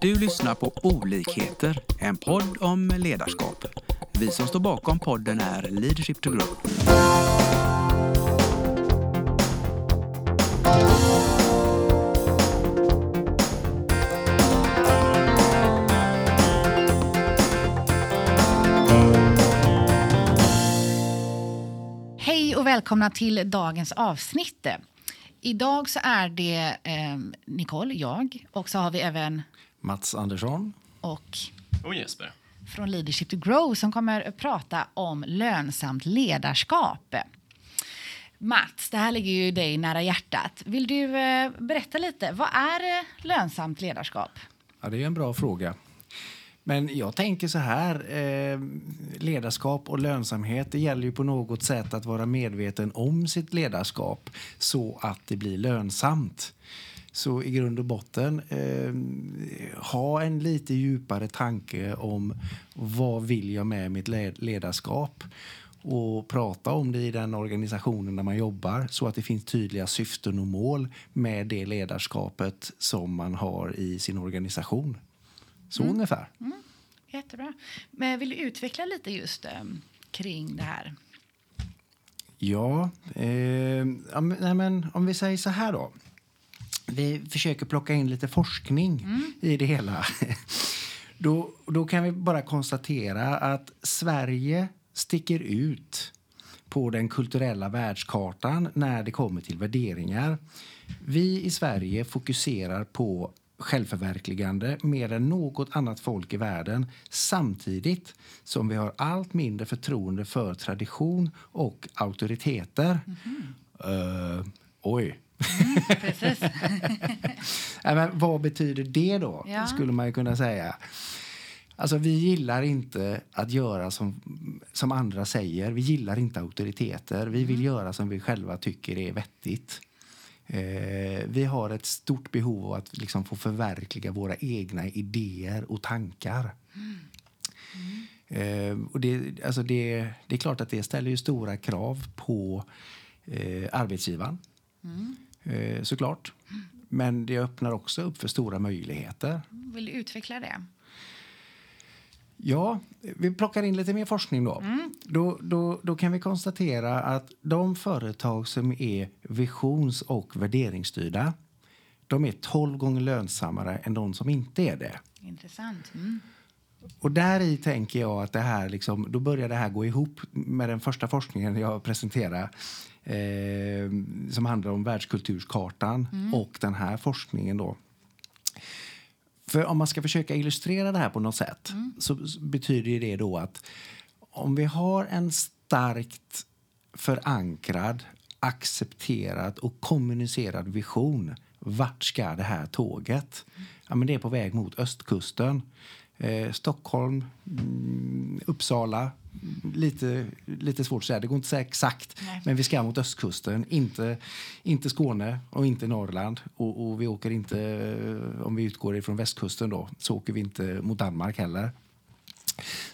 Du lyssnar på Olikheter, en podd om ledarskap. Vi som står bakom podden är Leadership to Grow. Hej och välkomna till dagens avsnitt. Idag så är det eh, Nicole, jag, och så har vi även Mats Andersson. och Och Jesper. från Leadership to Grow som kommer att prata om lönsamt ledarskap. Mats, det här ligger ju dig nära hjärtat. Vill du eh, berätta lite, vad är eh, lönsamt ledarskap? Ja, det är en bra fråga. Men jag tänker så här, eh, ledarskap och lönsamhet, det gäller ju på något sätt att vara medveten om sitt ledarskap så att det blir lönsamt. Så i grund och botten, eh, ha en lite djupare tanke om vad vill jag med mitt led- ledarskap och prata om det i den organisationen där man jobbar så att det finns tydliga syften och mål med det ledarskapet som man har i sin organisation. Så ungefär. Jättebra. Men vill du utveckla lite just eh, kring det här? Ja, eh, ja, men om vi säger så här då. Vi försöker plocka in lite forskning i det hela. Då, då kan vi bara konstatera att Sverige sticker ut på den kulturella världskartan när det kommer till värderingar. Vi i Sverige fokuserar på självförverkligande mer än något annat folk i världen samtidigt som vi har allt mindre förtroende för tradition och auktoriteter. Eh, oj. Precis. Men vad betyder det då, Ja. skulle man kunna säga. Alltså, vi gillar inte att göra som, som andra säger. Vi gillar inte auktoriteter. Vi vill göra som vi själva tycker är vettigt. Eh, vi har ett stort behov av att liksom få förverkliga våra egna idéer och tankar. Eh, och det, alltså det, det är klart att det ställer ju stora krav på eh, arbetsgivaren. Eh, såklart. Men det öppnar också upp för stora möjligheter. Vill du utveckla det? Ja, vi plockar in lite mer forskning då. Då, då. då kan vi konstatera att de företag som är visions och värderingsstyrda de är 12 gånger lönsammare än de som inte är det. Intressant. Mm. Och där i tänker jag att det här liksom, då börjar det här gå ihop med den första forskningen jag presenterade eh, som handlar om världskulturskartan och den här forskningen då. För om man ska försöka illustrera det här på något sätt så s- betyder det då att om vi har en starkt förankrad, accepterad och kommunicerad vision. Vart ska det här tåget? Ja, men det är på väg mot östkusten. Eh, Stockholm, mm, Uppsala. Lite, lite svårt att säga. Det går inte att säga exakt. Nej. Men vi ska mot östkusten. Inte, inte Skåne och inte Norrland. Och, och vi åker inte, om vi utgår ifrån västkusten då, så åker vi inte mot Danmark heller.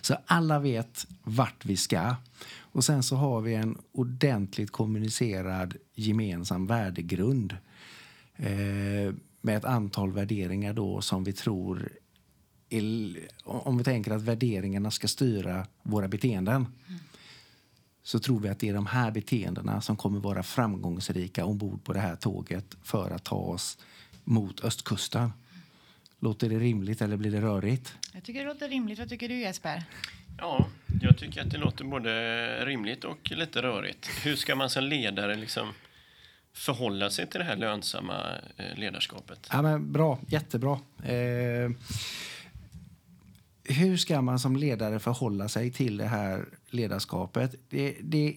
Så alla vet vart vi ska. Och sen så har vi en ordentligt kommunicerad gemensam värdegrund eh, med ett antal värderingar då som vi tror om vi tänker att värderingarna ska styra våra beteenden så tror vi att det är de här beteendena som kommer vara framgångsrika ombord på det här tåget för att ta oss mot östkusten. Låter det rimligt eller blir det rörigt? Jag tycker det låter rimligt. Vad tycker du Jesper? Ja, jag tycker att det låter både rimligt och lite rörigt. Hur ska man som ledare liksom förhålla sig till det här lönsamma eh, ledarskapet? Ja, men bra, jättebra. Eh, hur ska man som ledare förhålla sig till det här ledarskapet? Det, det,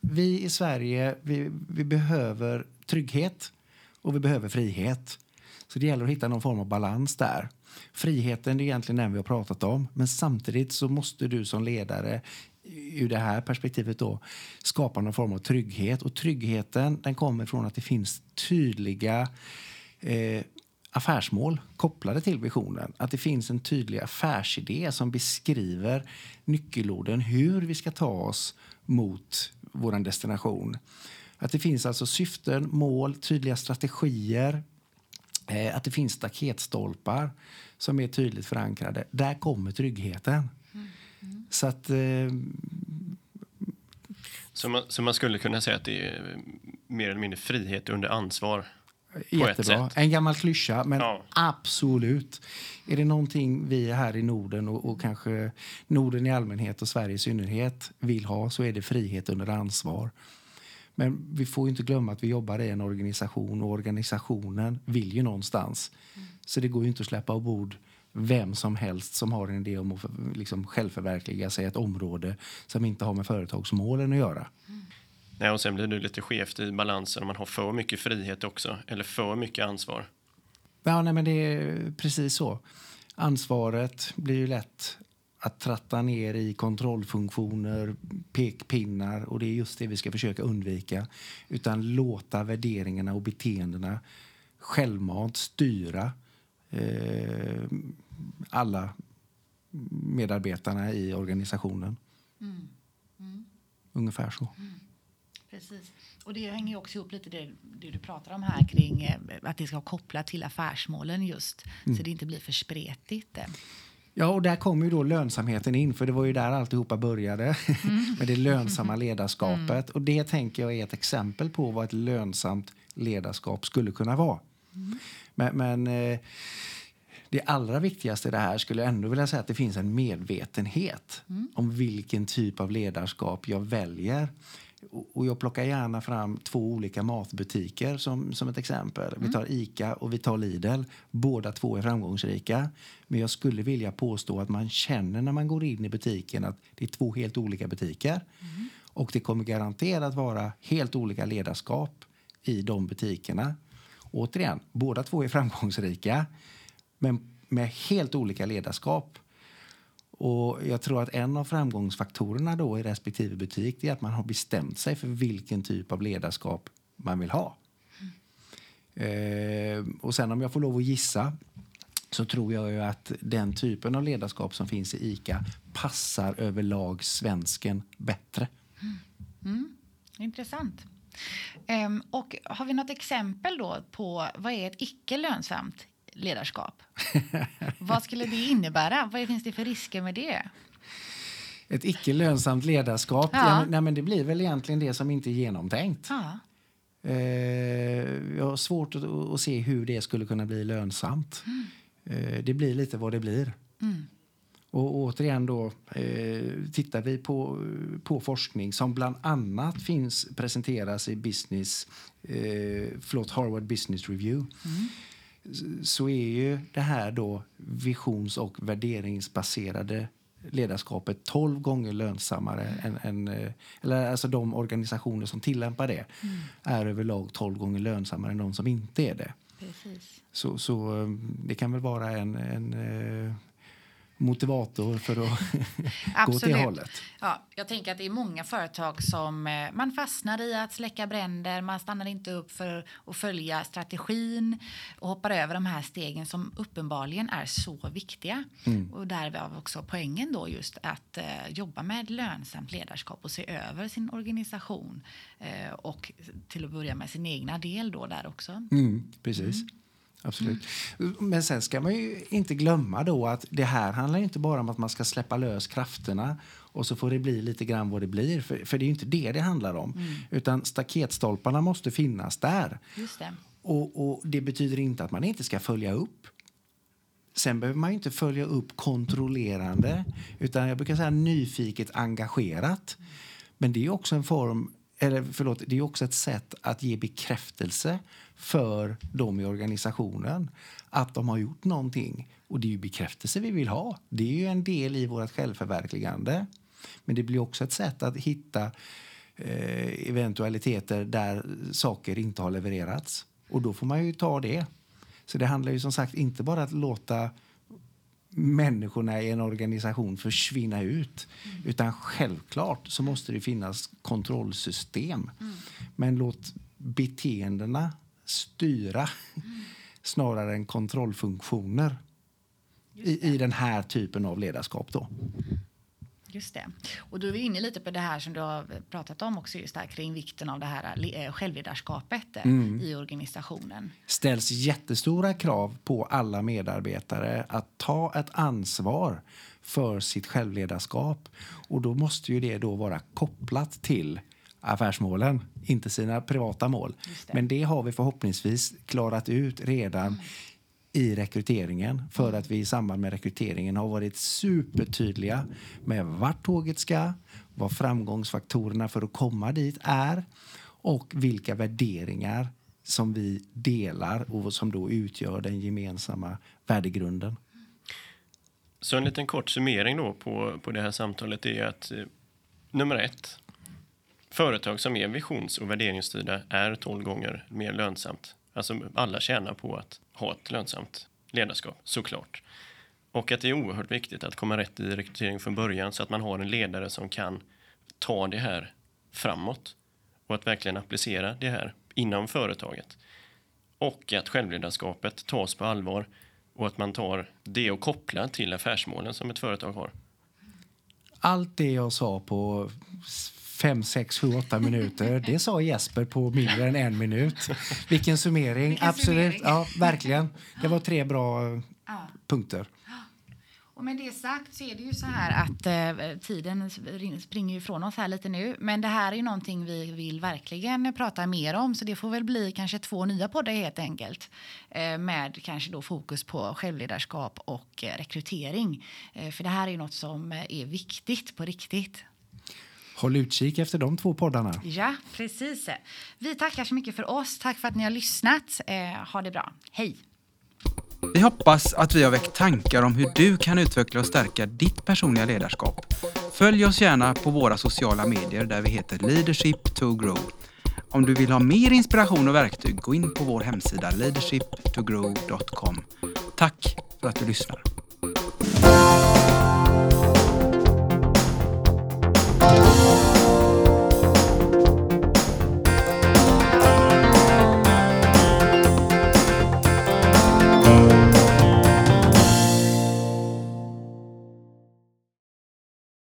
vi i Sverige vi, vi behöver trygghet och vi behöver frihet. Så det gäller att hitta någon form av balans där. Friheten det är egentligen den vi har pratat om men samtidigt så måste du som ledare ur det här perspektivet då skapa någon form av trygghet. Och tryggheten den kommer från att det finns tydliga eh, affärsmål kopplade till visionen. Att det finns en tydlig affärsidé som beskriver nyckelorden hur vi ska ta oss mot vår destination. Att det finns alltså syften, mål, tydliga strategier Eh, att det finns staketstolpar som är tydligt förankrade. Där kommer tryggheten. Så att... Eh, Så man, så man skulle kunna säga att det är mer eller mindre frihet under ansvar? Jättebra. En gammal klyscha, men Ja. absolut. Är det någonting vi här i Norden och, och kanske Norden i allmänhet och Sverige i synnerhet vill ha så är det frihet under ansvar. Men vi får ju inte glömma att vi jobbar i en organisation och organisationen vill ju någonstans. Så det går ju inte att släppa ombord vem som helst som har en idé om att liksom självförverkliga sig ett område som inte har med företagsmålen att göra. Nej, och sen blir det lite skevt i balansen om man har för mycket frihet också, eller för mycket ansvar. Ja, nej, men det är precis så. Ansvaret blir ju lätt att tratta ner i kontrollfunktioner, pekpinnar och det är just det vi ska försöka undvika. Utan låta värderingarna och beteendena självmant styra eh, alla medarbetarna i organisationen. Ungefär så. Precis. Och det hänger också ihop lite det, det du pratar om här kring eh, att det ska vara kopplat till affärsmålen just så det inte blir för spretigt. eh. Ja, och där kommer ju då lönsamheten in, för det var ju där alltihopa började. med det lönsamma ledarskapet. Och det tänker jag är ett exempel på vad ett lönsamt ledarskap skulle kunna vara. Men, men eh, det allra viktigaste i det här skulle jag ändå vilja säga att det finns en medvetenhet om vilken typ av ledarskap jag väljer. Och- jag plockar gärna fram två olika matbutiker som, som ett exempel. Vi tar Ica och vi tar Lidl. Båda två är framgångsrika. Men jag skulle vilja påstå att man känner när man går in i butiken att det är två helt olika butiker. Och det kommer garanterat vara helt olika ledarskap i de butikerna. Återigen, båda två är framgångsrika men med helt olika ledarskap. Och jag tror att en av framgångsfaktorerna då i respektive butik är att man har bestämt sig för vilken typ av ledarskap man vill ha. Eh, och sen om jag får lov att gissa så tror jag ju att den typen av ledarskap som finns i ICA passar överlag svensken bättre. Mm. Mm. Intressant. Ehm, och har vi något exempel då på vad är ett icke lönsamt ledarskap? vad skulle det innebära? Vad finns det för risker med det? Ett icke lönsamt ledarskap, Ja. ja. men, nej, men det blir väl egentligen det som inte är genomtänkt. Ja. Eh, jag har svårt att, att se hur det skulle kunna bli lönsamt. Eh, det blir lite vad det blir. Och återigen då, eh, tittar vi på, på forskning som bland annat finns presenteras i business, eh, förlåt, Harvard Business Review s- så är ju det här då visions och värderingsbaserade ledarskapet 12 gånger lönsammare än, än eh, eller alltså de organisationer som tillämpar det är överlag 12 gånger lönsammare än de som inte är det. Precis. Så, så eh, det kan väl vara en, en eh, motivator för att gå Absolut. hållet. Ja, jag tänker att det är många företag som eh, man fastnar i att släcka bränder. Man stannar inte upp för att följa strategin och hoppar över de här stegen som uppenbarligen är så viktiga. Och därav också poängen då just att eh, jobba med lönsamt ledarskap och se över sin organisation eh, och till att börja med sin egna del då där också. Mm, precis. Absolut. Men sen ska man ju inte glömma då att det här handlar inte bara om att man ska släppa lös krafterna och så får det bli lite grann vad det blir. För, för det är ju inte det det handlar om. Utan staketstolparna måste finnas där. Just det. Och, och det betyder inte att man inte ska följa upp. Sen behöver man inte följa upp kontrollerande, utan jag brukar säga nyfiket engagerat. Men det är också en form, eller förlåt, det är också ett sätt att ge bekräftelse för dem i organisationen att de har gjort någonting. Och det är ju bekräftelse vi vill ha. Det är ju en del i vårt självförverkligande. Men det blir också ett sätt att hitta eh, eventualiteter där saker inte har levererats. Och då får man ju ta det. Så det handlar ju som sagt inte bara att låta människorna i en organisation försvinna ut. Utan självklart så måste det finnas kontrollsystem. Men låt beteendena styra snarare än kontrollfunktioner i, i den här typen av ledarskap. Då. Just det. Och då är vi inne lite på det här som du har pratat om också just där kring vikten av det här eh, självledarskapet eh, Mm. i organisationen. ställs jättestora krav på alla medarbetare att ta ett ansvar för sitt självledarskap. Och då måste ju det då vara kopplat till affärsmålen, inte sina privata mål. Det. Men det har vi förhoppningsvis klarat ut redan i rekryteringen för att vi i samband med rekryteringen har varit supertydliga med vart tåget ska, vad framgångsfaktorerna för att komma dit är och vilka värderingar som vi delar och som då utgör den gemensamma värdegrunden. Så en liten kort summering då på, på det här samtalet är att eh, nummer ett, företag som är visions och värderingsstyrda är 12 gånger mer lönsamt. Alltså alla tjänar på att ha ett lönsamt ledarskap, såklart. Och att det är oerhört viktigt att komma rätt i rekrytering från början så att man har en ledare som kan ta det här framåt och att verkligen applicera det här inom företaget. Och att självledarskapet tas på allvar och att man tar det och kopplar till affärsmålen som ett företag har. Allt det jag sa på fem, sex, sju, åtta minuter, det sa Jesper på mindre än en minut. Vilken summering! Vilken Absolut, summering. ja verkligen. Det var tre bra Ja. punkter. Och med det sagt så är det ju så här att eh, tiden springer ifrån oss här lite nu. Men det här är ju någonting vi vill verkligen prata mer om. Så det får väl bli kanske två nya poddar helt enkelt. Eh, med kanske då fokus på självledarskap och eh, rekrytering. Eh, för det här är ju något som eh, är viktigt på riktigt. Håll utkik efter de två poddarna. Ja, precis. Vi tackar så mycket för oss. Tack för att ni har lyssnat. Eh, ha det bra. Hej! Vi hoppas att vi har väckt tankar om hur du kan utveckla och stärka ditt personliga ledarskap. Följ oss gärna på våra sociala medier där vi heter Leadership to Grow. Om du vill ha mer inspiration och verktyg, gå in på vår hemsida leadershiptogrow.com. Tack för att du lyssnar.